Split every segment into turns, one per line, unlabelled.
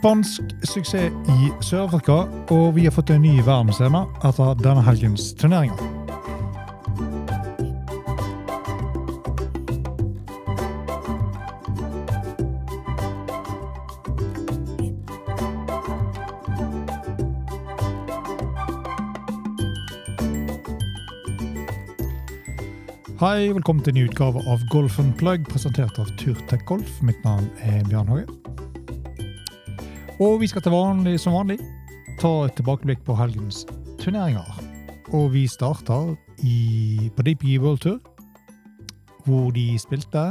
Spansk suksess i Sør-Afrika, og vi har fått en ny verdensscene etter denne helgens turneringer. Hei, velkommen til en ny utgave av Golf Plug, presentert av Turtech Golf. Mitt navn er Bjørn Håge. Og vi skal til vanlig som vanlig ta et tilbakeblikk på helgens turneringer. Og vi starter i, på DP World Tour, hvor de spilte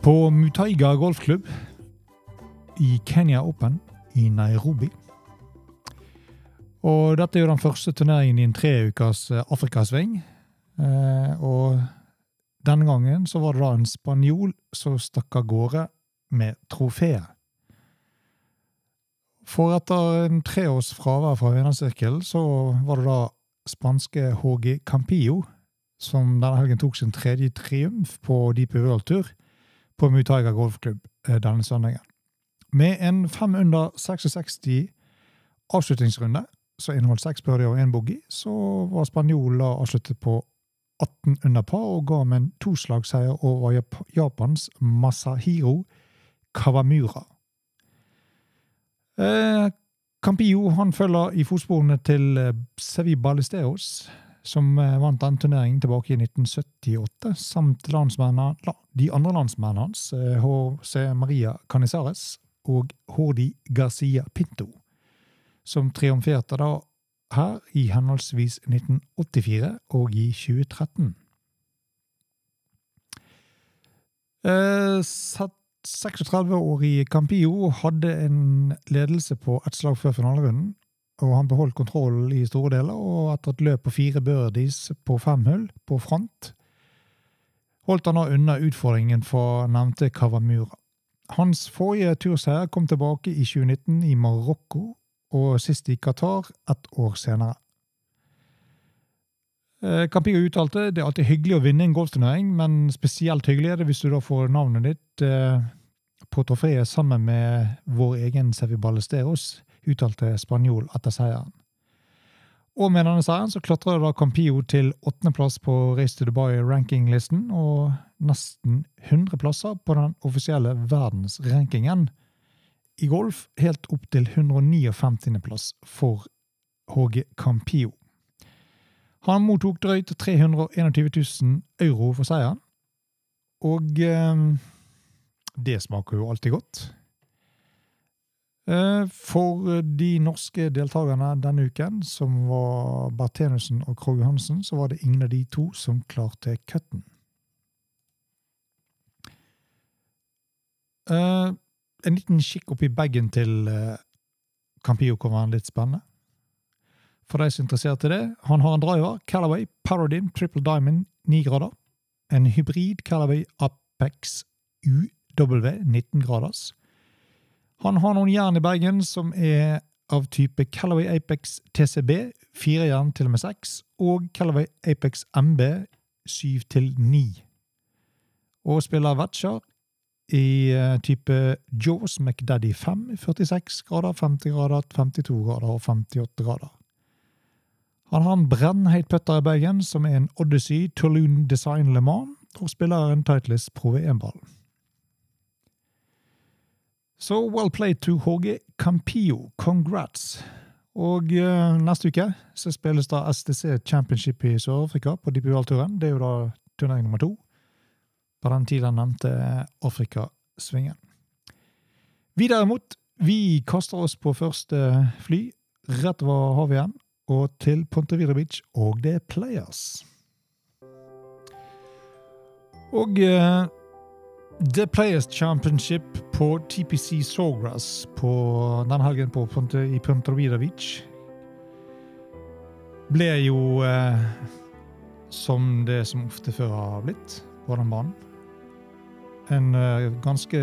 på Mutaiga golfklubb i Kenya Open i Nairobi. Og dette er jo den første turneringen i en treukers Afrikasving. Eh, og denne gangen så var det da en spanjol som stakk av gårde med trofeet. For etter en treårs fravær fra vinnersirkelen, så var det da spanske HG Campillo som denne helgen tok sin tredje triumf på Deep World Tour på Mutaiga golfklubb eh, denne søndagen. Med en 566 avslutningsrunde, som inneholdt seks birdier og én boogie, så var spanjolen avsluttet på 18 under par og ga med en toslagsseier over Japans Masahiro Kawamura. Eh, Campillo han følger i fotsporene til eh, Sevi Ballesteros, som eh, vant den turneringen tilbake i 1978, samt de andre landsmennene hans, H.C. Eh, Maria Canizares og Hordi Garcia Pinto, som triumferte da her i henholdsvis 1984 og i 2013. Eh, 36-årige Campio hadde en ledelse på ett slag før finalerunden, og han beholdt kontrollen i store deler, og etter et løp på fire birdies på fem hull på front, holdt han nå unna utfordringen for nevnte Kavamura. Hans forrige turseier kom tilbake i 2019 i Marokko, og sist i Qatar ett år senere. Eh, Campillo uttalte det er alltid hyggelig å vinne en golfturnering, men spesielt hyggelig er det hvis du da får navnet ditt eh, på trofeet sammen med vår egen Sevi Ballesteros, uttalte spanjol etter seieren. Og med denne seieren så klatrer da Campillo til åttendeplass på Race to Dubai-rankinglisten, og nesten 100 plasser på den offisielle verdensrankingen i golf, helt opp til 159. plass for HG Campillo. Han mottok drøyt 321 000 euro for seieren, og eh, det smaker jo alltid godt. Eh, for de norske deltakerne denne uken, som var Bertenussen og Krogh Hansen, så var det ingen av de to som klarte cutten. Eh, en liten kikk oppi bagen til Campio kan være litt spennende for de som er interessert i det. Han har en driver, Calaway Paradigm Triple Diamond 9 grader. En hybrid Calaway Apex UW 19 graders. Han har noen jern i Bergen som er av type Calaway Apex TCB, fire jern til og med seks, og Calaway Apex MB, syv til ni. Og spiller Vetcher i uh, type Jaws McDaddy 5, 46 grader, 50 grader, 52 grader og 58 grader. Han har en brennheit putter i bagen, som er en Odyssey Touloune Design Le Mans, og spiller en Titleist Pro V1-ball. Så well played to HG Campio. Congrats. Og uh, neste uke så spilles da STC Championship i Sør-Afrika på DPUL-turen. Det er jo da turnering nummer to på den tiden nevnte Afrikasvingen. Vi derimot, vi kaster oss på første fly rett over vi igjen og til Pontevedra Beach og The Players. Og uh, The Players Championship på TPC Sawgrass på denne helgen på Ponte, i Pontevedra Beach ble jo uh, som det som ofte før har blitt på den banen. En uh, ganske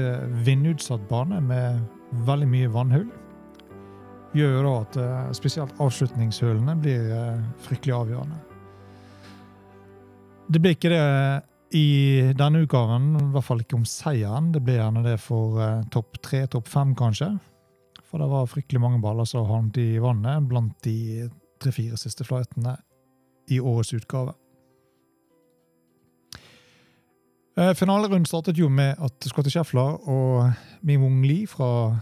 vindutsatt bane med veldig mye vannhull gjør jo da at uh, spesielt avslutningshullene blir uh, fryktelig avgjørende. Det blir ikke det i denne utgaven, i hvert fall ikke om seieren. Det blir gjerne det for eh, topp tre, topp fem, kanskje. For det var fryktelig mange baller som havnet i vannet blant de tre-fire siste flightene i årets utgave. Eh, Finalerunden startet jo med at Scotty Scheffler og Ming Wong Li fra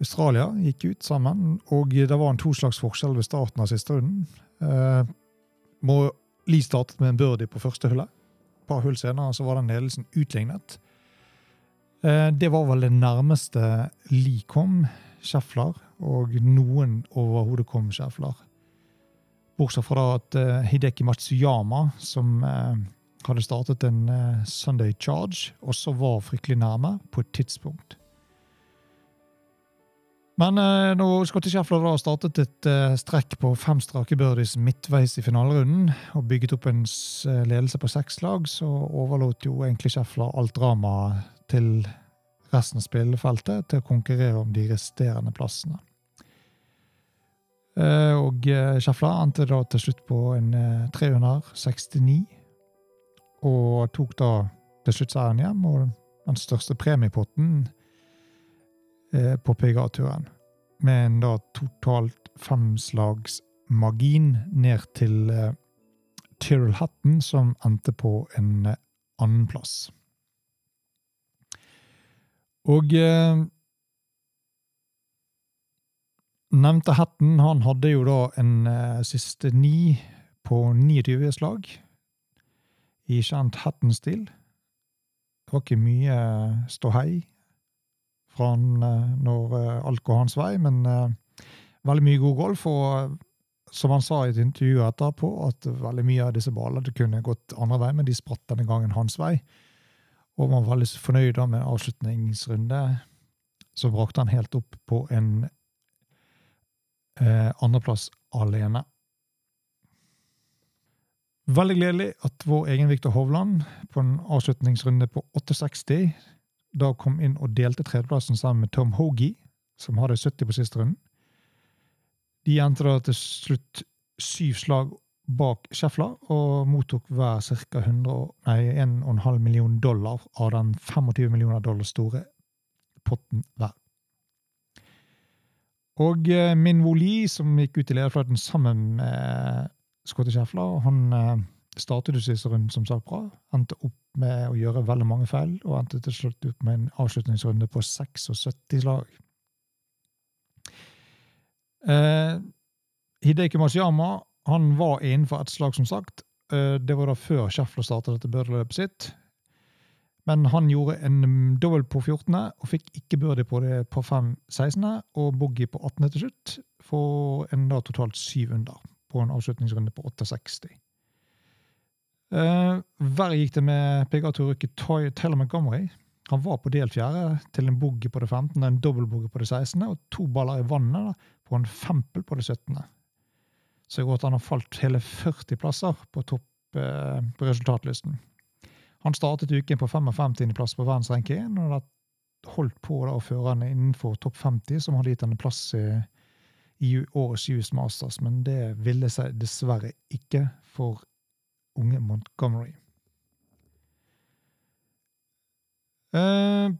Australia gikk ut sammen. Og det var en toslags forskjell ved starten av siste runden. Eh, Li startet med en birdie på første hullet. Et par hull senere så var den ledelsen utlignet. Eh, Det var vel det nærmeste Li kom Scheffler, og noen overhodet kom Scheffler. Bortsett fra at eh, Hideki Matsuyama, som eh, hadde startet en eh, Sunday Charge, også var fryktelig nærme på et tidspunkt. Men eh, når Scotty Scheffler da startet et eh, strekk på fem strake birdies midtveis i finalerunden, og bygget opp en eh, ledelse på seks lag, så overlot jo egentlig Scheffler alt drama til resten av spillefeltet til å konkurrere om de resterende plassene. Eh, og eh, Scheffler endte da til slutt på en eh, 369, og tok da til slutt seieren hjem, og den største premiepotten eh, på PGA-turen. Med en da totalt femslags margin ned til eh, Tyrrell Hatton, som endte på en eh, annenplass. Og eh, Nevnte Hatton han hadde jo da en eh, siste ni på 29 slag i kjent Hatton-stil. Det var ikke mye ståhei fra han eh, når eh, alt går hans vei, men eh, veldig mye god golf. Og som han sa i et intervju etterpå, at veldig mye av disse ballene kunne gått andre vei, men de spratt denne gangen hans vei. Og var veldig fornøyd med med avslutningsrunde. Så brakte han helt opp på en eh, andreplass alene. Veldig gledelig at vår egen Viktor Hovland på en avslutningsrunde på 68 da kom inn og delte tredjeplassen sammen med Tom Hoagie, som hadde 70 på siste runden. De endte da til slutt syv slag bak Schäfler og mottok hver ca. 1,5 million dollar av den 25 millioner dollar store potten hver. Og eh, Min Woli, som gikk ut i lederfløyten sammen med Scotty Schäfler, han eh, startet siste runden som sagt bra. Endte opp med å gjøre veldig mange feil, og endte til slutt opp med en avslutningsrunde på 76 slag. Eh, Hideki Masiyama han var innenfor ett slag, som sagt. Eh, det var da før Scheffler startet dette birdie-løpet sitt. Men han gjorde en dobbel på 14. og fikk ikke birdie på det på 5-16. og boogie på 18. til slutt, for en da totalt syv under på en avslutningsrunde på 68. Uh, verre gikk det med PGA-turukke Taylor Montgomery. Han var på delt fjerde til en boogie på det 15., en dobbeltboogie på det 16. og to baller i vannet da, på en fempel på det 17. Så det går han har falt hele 40 plasser på topp uh, på resultatlisten. Han startet uken på 55. plass på verdensranking, og det holdt på da å føre han innenfor topp 50, som hadde gitt han en plass i, i årets US Masters, men det ville seg dessverre ikke for unge Montgomery. Eh,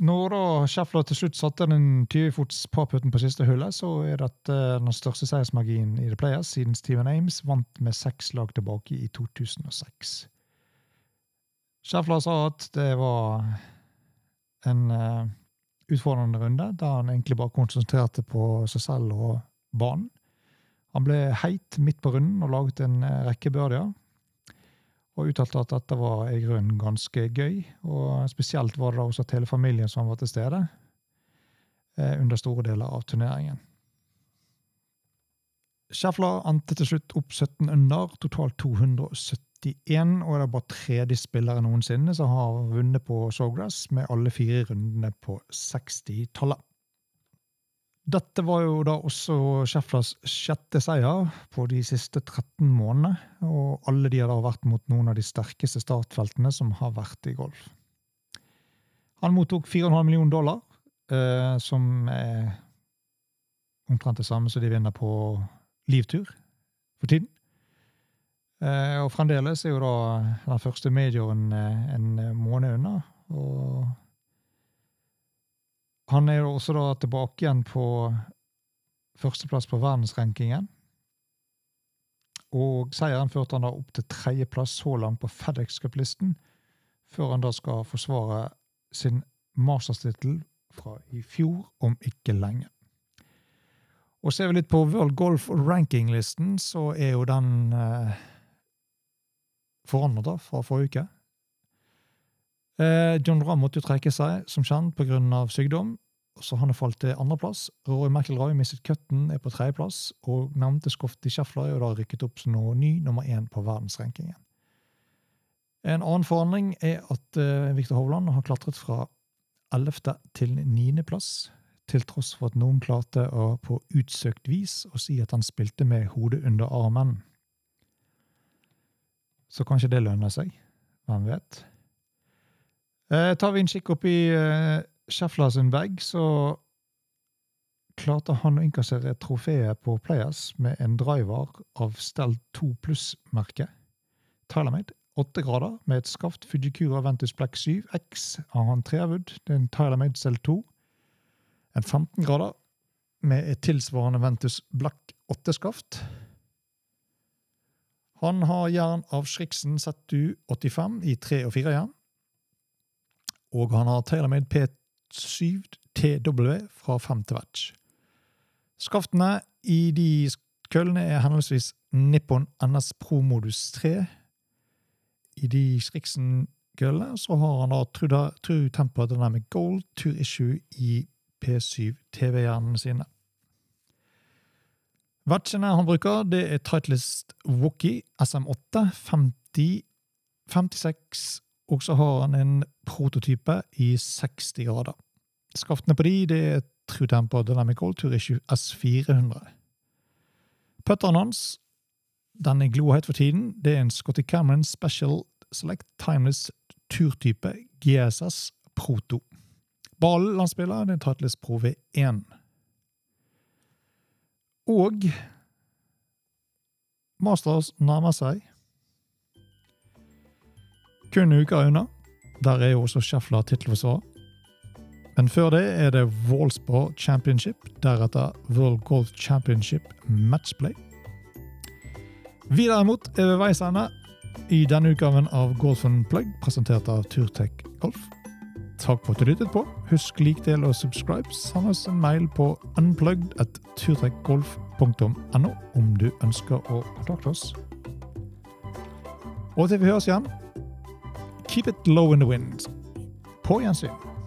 når da Scheffler til slutt satte den 20-fots parputten på siste hullet, så er dette den største seiersmarginen i The Players siden Steven Ames vant med seks lag tilbake i 2006. Schäffler sa at det var en uh, utfordrende runde, der han egentlig bare konsentrerte på seg selv og banen. Han ble heit midt på runden og laget en uh, rekke birdier og uttalte at dette var i grunnen ganske gøy. Og spesielt var det da også at hele familien som var til stede eh, under store deler av turneringen. Schäfler endte til slutt opp 17 under, totalt 271, og det er bare tredje spillere noensinne som har vunnet på Sawgrass med alle fire rundene på 60-tallet. Dette var jo da også Schefflers sjette seier på de siste 13 månedene, og alle de har da vært mot noen av de sterkeste startfeltene som har vært i golf. Han mottok 4,5 millioner dollar, eh, som er omtrent det samme som de vinner på livtur for tiden. Eh, og fremdeles er jo da den første majoren eh, en måned unna. Og han er jo også da tilbake igjen på førsteplass på verdensrankingen. Og seieren førte han da opp til tredjeplass så langt på FedEx Cup-listen, før han da skal forsvare sin masterstittel fra i fjor, om ikke lenge. Og ser vi litt på World Golf Ranking-listen, så er jo den eh, forandret da, fra forrige uke. Eh, John Rahm måtte jo trekke seg, som kjent, pga. sykdom. Så han har falt til andreplass. Rory McIlroy mistet cutten, er på tredjeplass. Og nevnte Scotty Scheffler er da rykket opp som ny nummer én på verdensrankingen. En annen forandring er at uh, Viktor Hovland har klatret fra 11. til 9. plass, til tross for at noen klarte å på utsøkt vis å si at han spilte med hodet under armen. Så kanskje det lønner seg. Hvem vet? Eh, tar vi en kikk opp i eh, Scheffler sin bag, så klarte han å innkassere trofeet på Players med en driver av Stell 2 pluss-merket. Tylermade, 8 grader med et skaft Fujikura Ventus Black 7 X har han trewood. Det er en Tylermade stell 2. En 15 grader med et tilsvarende Ventus Black 8-skaft. Han har jern av Schriksen ZU85 i 3 og 4 jern. Og han har TaylorMade P7 TW fra 5 til vetch. Skaftene i de køllene er henholdsvis Nippon NS Pro Modus 3. I de Strixen-køllene så har han da True, True Temper Dynamic Gold Tour Issue i P7 TV-hjernene sine. Vetchene han bruker, det er Titleist Wookie SM8 50, 56, og så har han en prototype i 60 grader. Skaftene på de, det er True Tempo Dynamic Old Issue S400. Putteren hans den er glohet for tiden. Det er en Scotty Cameron Special Select Timeless turtype GSS Proto. Ballen han spiller, det er Titleist Pro V1. Og Masters nærmer seg. Kun uker unna. Der er jo også Scheffler tittelforsvarer. Men før det er det Wallsborg Championship, deretter World Golf Championship Matchplay. Vi derimot er ved veis ende i denne utgaven av Golf Plug, presentert av Turtech Golf. Takk for at du lyttet på. Husk lik del og subscribe. Send oss en mail på unplugged.turtrekkgolf.no om du ønsker å kontakte oss. Og til vi høres igjen, keep it low in the wind. På gjensyn.